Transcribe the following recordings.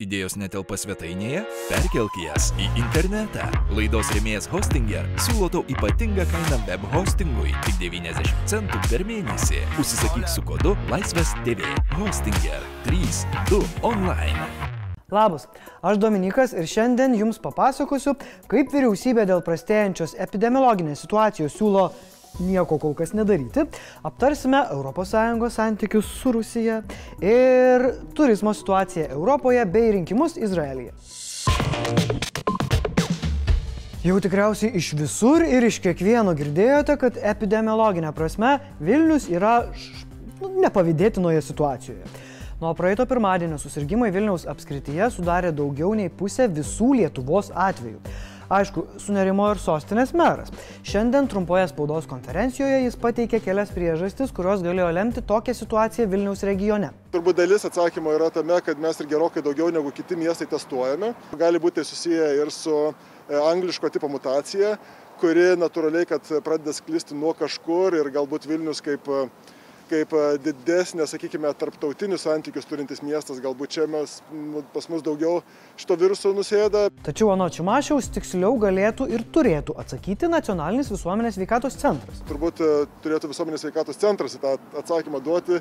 Idėjos netelpa svetainėje? Perkelk jas į internetą. Laidos rėmėjas Hostinger siūlo tau ypatingą kainą web hostingui - tik 90 centų per mėnesį. Užsisakyk su kodu Laisvės TV. Hostinger 32 online. Labas, aš Dominikas ir šiandien jums papasakosiu, kaip vyriausybė dėl prastėjančios epidemiologinės situacijos siūlo nieko kol kas nedaryti. Aptarsime ES santykius su Rusija ir turizmo situaciją Europoje bei rinkimus Izraelyje. Jau tikriausiai iš visur ir iš kiekvieno girdėjote, kad epidemiologinė prasme Vilnius yra nu, nepavydėtinoje situacijoje. Nuo praeito pirmadienio susirgymai Vilniaus apskrityje sudarė daugiau nei pusę visų Lietuvos atvejų. Aišku, sunerimo ir sostinės meras. Šiandien trumpoje spaudos konferencijoje jis pateikė kelias priežastis, kurios galėjo lemti tokią situaciją Vilniaus regione. Turbūt dalis atsakymo yra tame, kad mes ir gerokai daugiau negu kiti miestai testuojame. Gali būti susiję ir su e, angliško tipo mutacija, kuri natūraliai, kad pradeda sklisti nuo kažkur ir galbūt Vilnius kaip, e, kaip e, didesnė, sakykime, tarptautinius santykius turintis miestas, galbūt čia mes, pas mus daugiau šito viruso nusėda. Tačiau anot Čimašiaus tiksliau galėtų ir turėtų atsakyti Nacionalinis visuomenės veikatos centras. Turbūt e, turėtų visuomenės veikatos centras į tą atsakymą duoti.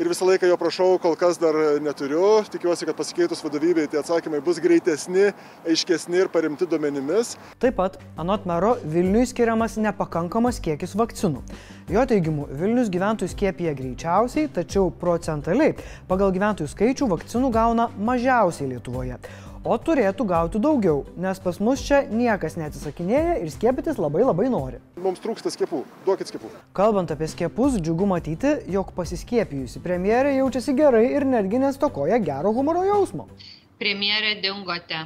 Ir visą laiką jo prašau, kol kas dar neturiu. Tikiuosi, kad pasikeitus vadovybei tie atsakymai bus greitesni, aiškesni ir paremti duomenimis. Taip pat, anot mero, Vilniui skiriamas nepakankamas kiekis vakcinų. Jo teigimu, Vilnius gyventojų skiepija greičiausiai, tačiau procentaliai pagal gyventojų skaičių vakcinų gauna mažiausiai Lietuvoje. O turėtų gauti daugiau, nes pas mus čia niekas neatsisakinėja ir skiepytis labai labai nori. Mums trūksta skiepų. Duokit skiepų. Kalbant apie skiepus, džiugu matyti, jog pasiskiepijusi premjerė jaučiasi gerai ir netgi nestokoja gero humoro jausmo. Premjerė dingote.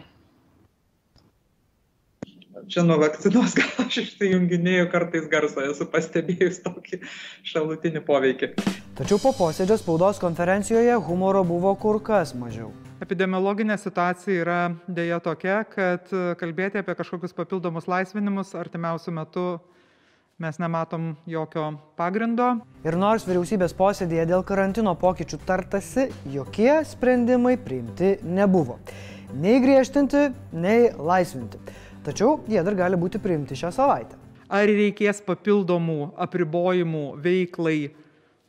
Čia nuo vakcinos gal aš išsijunginėjau kartais garsą, esu pastebėjus tokį šalutinį poveikį. Tačiau po posėdžio spaudos konferencijoje humoro buvo kur kas mažiau. Epidemiologinė situacija yra dėja tokia, kad e, kalbėti apie kažkokius papildomus laisvinimus artimiausių metų mes nematom jokio pagrindo. Ir nors vyriausybės posėdėje dėl karantino pokyčių tartasi, jokie sprendimai priimti nebuvo. Nei griežtinti, nei laisvinti. Tačiau jie dar gali būti priimti šią savaitę. Ar reikės papildomų apribojimų veiklai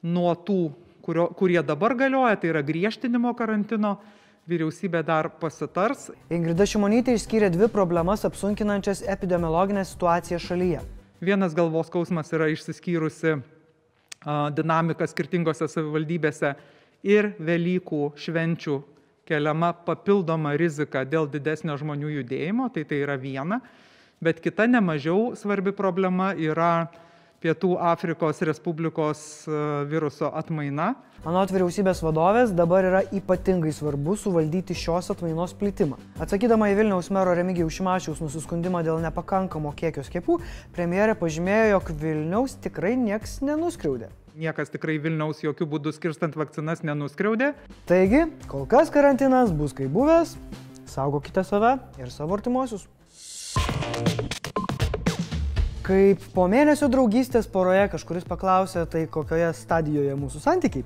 nuo tų, kurio, kurie dabar galioja, tai yra griežtinimo karantino, vyriausybė dar pasitars. Ingrida Šimonytė išskyrė dvi problemas apsunkinančias epidemiologinę situaciją šalyje. Vienas galvos skausmas yra išsiskyrusi dinamika skirtingose savivaldybėse ir Velykų švenčių keliama papildoma rizika dėl didesnio žmonių judėjimo, tai tai yra viena. Bet kita nemažiau svarbi problema yra Pietų Afrikos Respublikos a, viruso atmaina. Anot vyriausybės vadovės, dabar yra ypatingai svarbu suvaldyti šios atmainos plitimą. Atsakydama į Vilniaus mero Remigijaus Šimašiaus nusiskundimą dėl nepakankamo kiekio skiepų, premjerė pažymėjo, jog Vilniaus tikrai nieks nenuskriaudė. Niekas tikrai Vilniaus jokių būdų skirstant vakcinas nenuskriaudė. Taigi, kol kas karantinas bus kaip buvęs, saugokite save ir savo artimuosius. Kaip po mėnesio draugystės poroje kažkuris paklausė, tai kokioje stadijoje mūsų santykiai.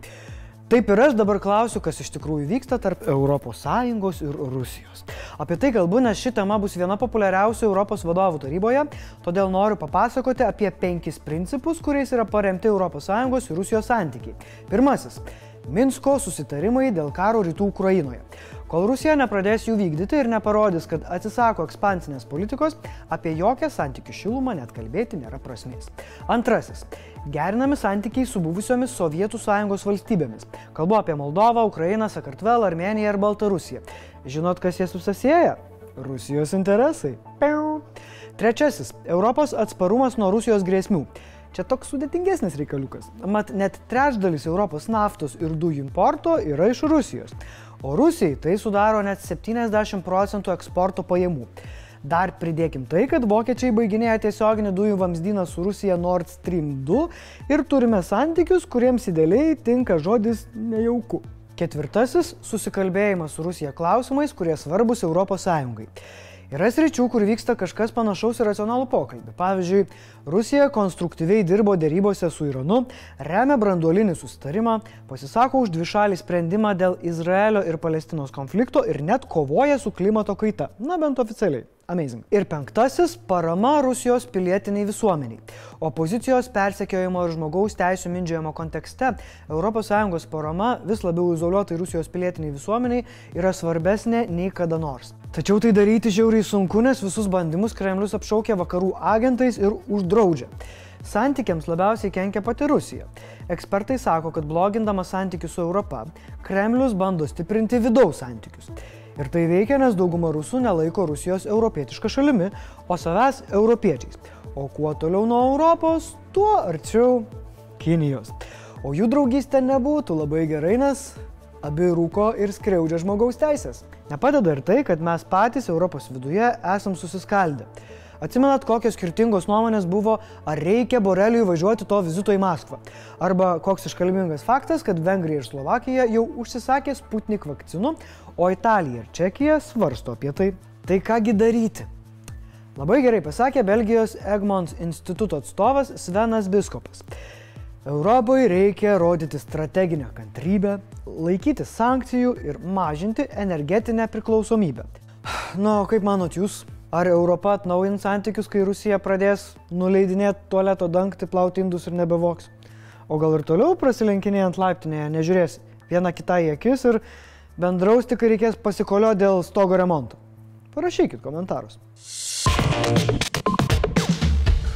Taip ir aš dabar klausiu, kas iš tikrųjų vyksta tarp ES ir Rusijos. Apie tai kalbu, nes ši tema bus viena populiariausių Europos vadovų taryboje, todėl noriu papasakoti apie penkis principus, kuriais yra paremti ES ir Rusijos santykiai. Pirmasis - Minsko susitarimai dėl karo rytų Ukrainoje. Kol Rusija nepradės jų vykdyti ir neparodys, kad atsisako ekspansinės politikos, apie jokią santykių šilumą net kalbėti nėra prasmės. Antrasis - gerinami santykiai su buvusiomis Sovietų sąjungos valstybėmis. Kalbu apie Moldovą, Ukrainą, Sakartvelą, Armeniją ir Baltarusiją. Žinot, kas jas susisieja? Rusijos interesai. Piau. Trečiasis - Europos atsparumas nuo Rusijos grėsmių. Čia toks sudėtingesnis reikaliukas. Mat, net trečdalis Europos naftos ir dujų importo yra iš Rusijos. O Rusijai tai sudaro net 70 procentų eksporto pajamų. Dar pridėkim tai, kad vokiečiai baiginėja tiesioginį dujų vamzdyną su Rusija Nord Stream 2 ir turime santykius, kuriems idealiai tinka žodis nejauku. Ketvirtasis - susikalbėjimas su Rusija klausimais, kurie svarbus ES. Yra sričių, kur vyksta kažkas panašaus į racionalų pokalbį. Pavyzdžiui, Rusija konstruktyviai dirbo dėrybose su Iranu, remia branduolinį sustarimą, pasisako už dvišalį sprendimą dėl Izraelio ir Palestinos konflikto ir net kovoja su klimato kaita. Na bent oficialiai. Amazing. Ir penktasis - parama Rusijos pilietiniai visuomeniai. Opozicijos persekiojimo ir žmogaus teisų mindžiojimo kontekste ES parama vis labiau izoliuotai Rusijos pilietiniai visuomeniai yra svarbesnė nei kada nors. Tačiau tai daryti žiauriai sunku, nes visus bandymus Kremlius apšaukia vakarų agentais ir uždraudžia. Santykiams labiausiai kenkia pati Rusija. Ekspertai sako, kad blogindama santykius su Europa, Kremlius bando stiprinti vidaus santykius. Ir tai veikia, nes dauguma rusų nelaiko Rusijos europietišką šalimi, o savęs europiečiais. O kuo toliau nuo Europos, tuo arčiau Kinijos. O jų draugystė nebūtų labai gerai, nes abi rūko ir skriaudžia žmogaus teisės. Nepadeda ir tai, kad mes patys Europos viduje esam susiskaldę. Atsimenat, kokios skirtingos nuomonės buvo, ar reikia Boreliui važiuoti to vizito į Maskvą. Arba koks iškalbingas faktas, kad Vengrija ir Slovakija jau užsisakė Sputnik vakcinų, o Italija ir Čekija svarsto apie tai. Tai kągi daryti? Labai gerai pasakė Belgijos Egmont instituto atstovas Svenas Biskopas. Europai reikia rodyti strateginę kantrybę, laikyti sankcijų ir mažinti energetinę priklausomybę. Na, kaip manot jūs? Ar Europa atnaujins santykius, kai Rusija pradės nuleidinėti tualeto dangtį, plauti indus ir nebevoks? O gal ir toliau prasilenkinėjant laiptinėje, nežiūrės viena kitą į akis ir bendraus tik, reikės pasikolio dėl stogo remonto? Parašykit komentarus.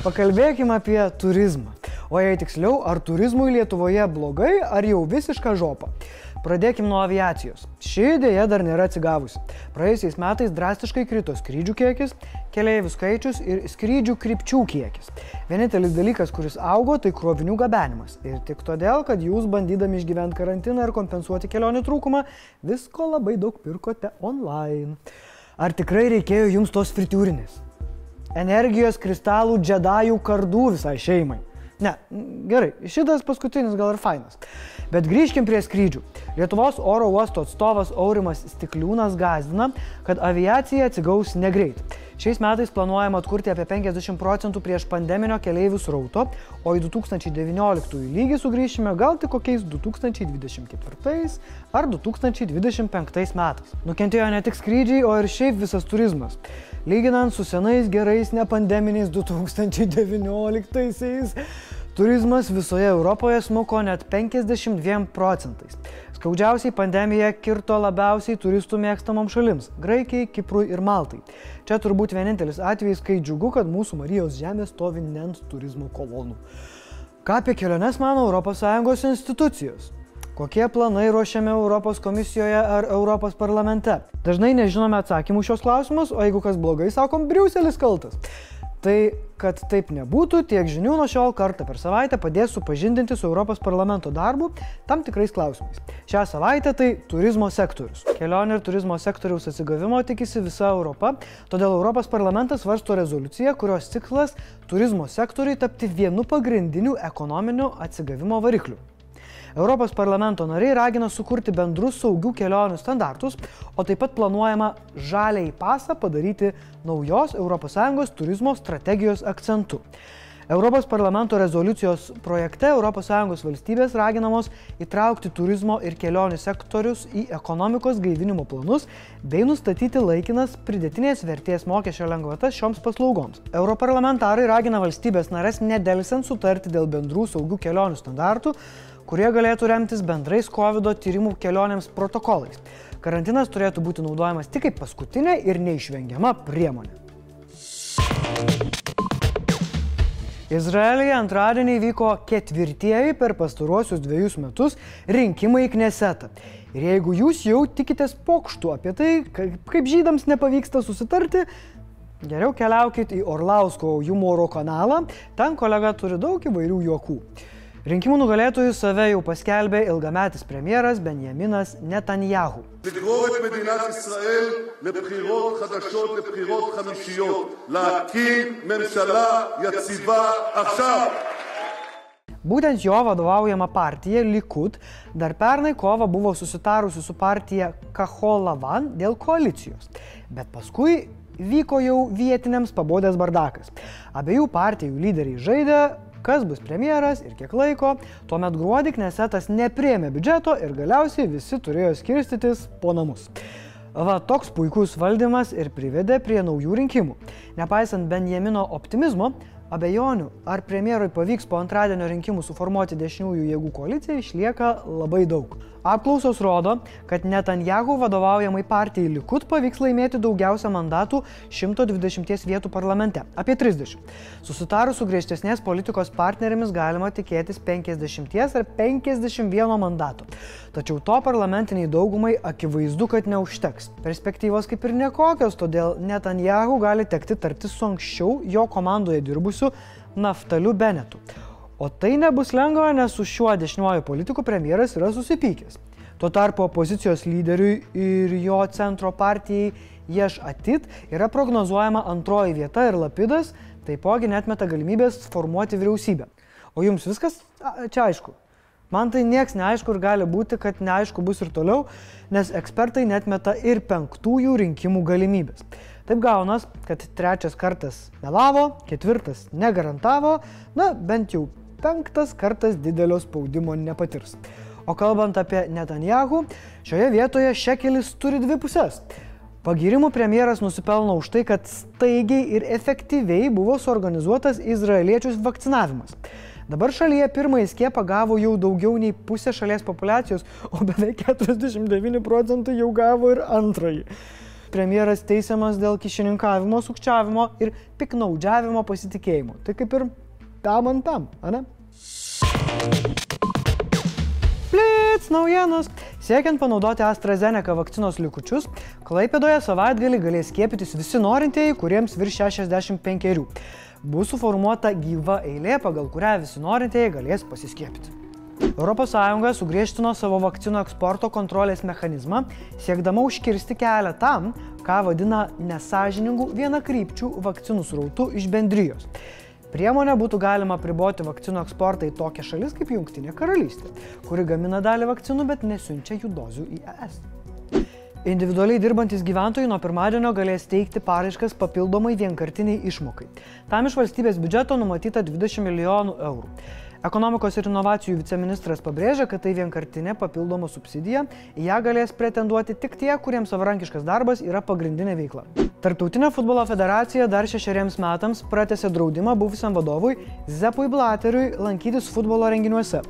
Pakalbėkime apie turizmą. O jei tiksliau, ar turizmui Lietuvoje blogai, ar jau visiška žopa. Pradėkime nuo aviacijos. Ši idėja dar nėra atsigavusi. Praėjusiais metais drastiškai krito skrydžių kiekis, keliaivių skaičius ir skrydžių krypčių kiekis. Vienintelis dalykas, kuris augo, tai krovinių gabenimas. Ir tik todėl, kad jūs bandydami išgyventi karantiną ir kompensuoti kelionių trūkumą, visko labai daug pirkote online. Ar tikrai reikėjo jums tos fritiūrinės? Energijos kristalų džedajų kardų visai šeimai. Ne, gerai, šitas paskutinis gal ir fainas. Bet grįžkim prie skrydžių. Lietuvos oro uosto atstovas Aurimas Stikliūnas gazdina, kad aviacija atsigaus negreit. Šiais metais planuojama atkurti apie 50 procentų prieš pandeminio keleivių srauto, o į 2019 lygį sugrįšime gal tik kokiais 2024 ar 2025 metais. Nukentėjo ne tik skrydžiai, o ir šiaip visas turizmas. Lyginant su senais gerais nepandeminiais 2019-aisiais, turizmas visoje Europoje smuko net 52 procentais. Skaudžiausiai pandemija kirto labiausiai turistų mėgstamom šalims - Graikijai, Kiprui ir Maltai. Čia turbūt vienintelis atvejis, kai džiugu, kad mūsų Marijos žemė stovi ne ant turizmo kolonų. Ką apie keliones mano ES institucijos? Kokie planai ruošiami Europos komisijoje ar Europos parlamente? Dažnai nežinome atsakymų šios klausimus, o jeigu kas blogai, sakom, Briuselis kaltas. Tai, kad taip nebūtų, tiek žinių nuo šiol kartą per savaitę padės supažindinti su Europos parlamento darbu tam tikrais klausimais. Šią savaitę tai turizmo sektorius. Kelionių ir turizmo sektoriaus atsigavimo tikisi visa Europa, todėl Europos parlamentas varsto rezoliuciją, kurios tikslas turizmo sektoriui tapti vienu pagrindiniu ekonominiu atsigavimo varikliu. Europos parlamento nariai ragina sukurti bendrus saugių kelionių standartus, o taip pat planuojama žaliai pasą padaryti naujos ES turizmo strategijos akcentu. Europos parlamento rezoliucijos projekte ES valstybės raginamos įtraukti turizmo ir kelionių sektorius į ekonomikos gaivinimo planus bei nustatyti laikinas pridėtinės vertės mokesčio lengvatas šioms paslaugoms. Europarlamentarai ragina valstybės narės nedelsiant sutarti dėl bendrų saugių kelionių standartų, kurie galėtų remtis bendrais COVID tyrimų kelionėms protokolais. Karantinas turėtų būti naudojamas tik kaip paskutinė ir neišvengiama priemonė. Izraelyje antradienį vyko ketvirtieji per pastaruosius dviejus metus rinkimai į Knesetą. Ir jeigu jūs jau tikitės pokštų apie tai, kaip žydams nepavyksta susitarti, geriau keliaukit į Orlausko humoro kanalą, ten kolega turi daug įvairių juokų. Rinkimų nugalėtojų save jau paskelbė ilgametis premjeras Benjaminas Netanjahu. Būtent jo vadovaujama partija Likud dar pernai kovą buvo susitarusi su partija Kaholavan dėl koalicijos, bet paskui vyko jau vietiniams pabodęs bardakas. Abiejų partijų lyderiai žaidė kas bus premjeras ir kiek laiko. Tuomet gruodį Knesetas neprėmė biudžeto ir galiausiai visi turėjo skirstytis po namus. Va toks puikus valdymas ir privedė prie naujų rinkimų. Nepaisant Benjamino optimizmo, abejonių, ar premjerui pavyks po antradienio rinkimų suformuoti dešiniųjų jėgų koaliciją, išlieka labai daug. Apklausos rodo, kad Netanjahu vadovaujamai partijai Likud pavyks laimėti daugiausia mandatų 120 vietų parlamente - apie 30. Susitarus su griežtesnės politikos partnerėmis galima tikėtis 50 ar 51 mandatų. Tačiau to parlamentiniai daugumai akivaizdu, kad neužteks. Perspektyvos kaip ir nekokios, todėl Netanjahu gali tekti tartis su anksčiau jo komandoje dirbusiu Naftaliu Benetu. O tai nebus lengva, nes su šiuo dešiniuoju politiku premjeras yra susipykęs. Tuo tarpu opozicijos lyderiui ir jo centro partijai Ješ Atit yra prognozuojama antroji vieta ir Lapidas taipogi netmeta galimybės formuoti vyriausybę. O jums viskas čia aišku. Man tai nieks neaišku ir gali būti, kad neaišku bus ir toliau, nes ekspertai netmeta ir penktųjų rinkimų galimybės. Taip gaunas, kad trečias kartas melavo, ketvirtas negarantavo, na bent jau penktas kartas didelio spaudimo nepatirs. O kalbant apie Netanjahu, šioje vietoje šekelis turi dvi pusės. Pagirimų premjeras nusipelno už tai, kad staigiai ir efektyviai buvo suorganizuotas izraeliečių vakcinavimas. Dabar šalyje pirmąjį skiepą gavo jau daugiau nei pusė šalies populacijos, o beveik 49 procentai jau gavo ir antrąjį. Premjeras teisiamas dėl kišininkavimo, sukčiavimo ir piknaudžiavimo pasitikėjimu. Tai kaip ir tam ant tam, ane? Blitz naujienos. Siekiant panaudoti AstraZeneca vakcinos likučius, Klaipėdoje savaitgalį galės skiepytis visi norintieji, kuriems virš 65. Bus suformuota gyva eilė, pagal kurią visi norintieji galės pasiskiepyti. ES sugriežtino savo vakcinų eksporto kontrolės mechanizmą, siekdama užkirsti kelią tam, ką vadina nesažiningų vienakrypčių vakcinų srautų iš bendrijos. Priemonė būtų galima priboti vakcinų eksportą į tokias šalis kaip Junktinė karalystė, kuri gamina dalį vakcinų, bet nesiunčia jų dozių į ES. Individualiai dirbantis gyventojai nuo pirmadienio galės teikti paraiškas papildomai vienkartiniai išmokai. Tam iš valstybės biudžeto numatyta 20 milijonų eurų. Ekonomikos ir inovacijų viceministras pabrėžia, kad tai vienkartinė papildoma subsidija, į ją galės pretenduoti tik tie, kuriems savarankiškas darbas yra pagrindinė veikla. Tarptautinė futbolo federacija dar šešeriems metams pratęsė draudimą buvusiam vadovui Zepui Blateriui lankytis futbolo renginiuose.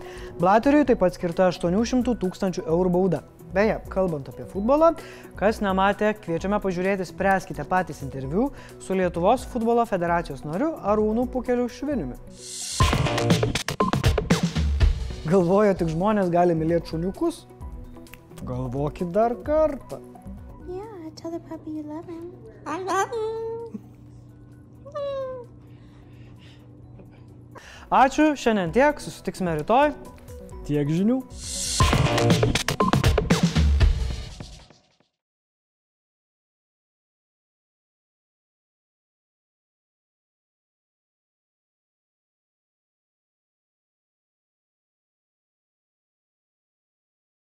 Blateriui taip pat skirta 800 tūkstančių eurų bauda. Beje, kalbant apie futbolą, kas nematė, kviečiame pažiūrėti, spręskite patys interviu su Lietuvos futbolo federacijos nariu Arūnu Pukeliu Šviniumi. Galvoja, tik žmonės gali mylėti šuniukus? Galvokit dar kartą. Yeah, tell the puppy you love him. I love him. Ačiū, šiandien tiek, susitiksime rytoj. Tiek žinių.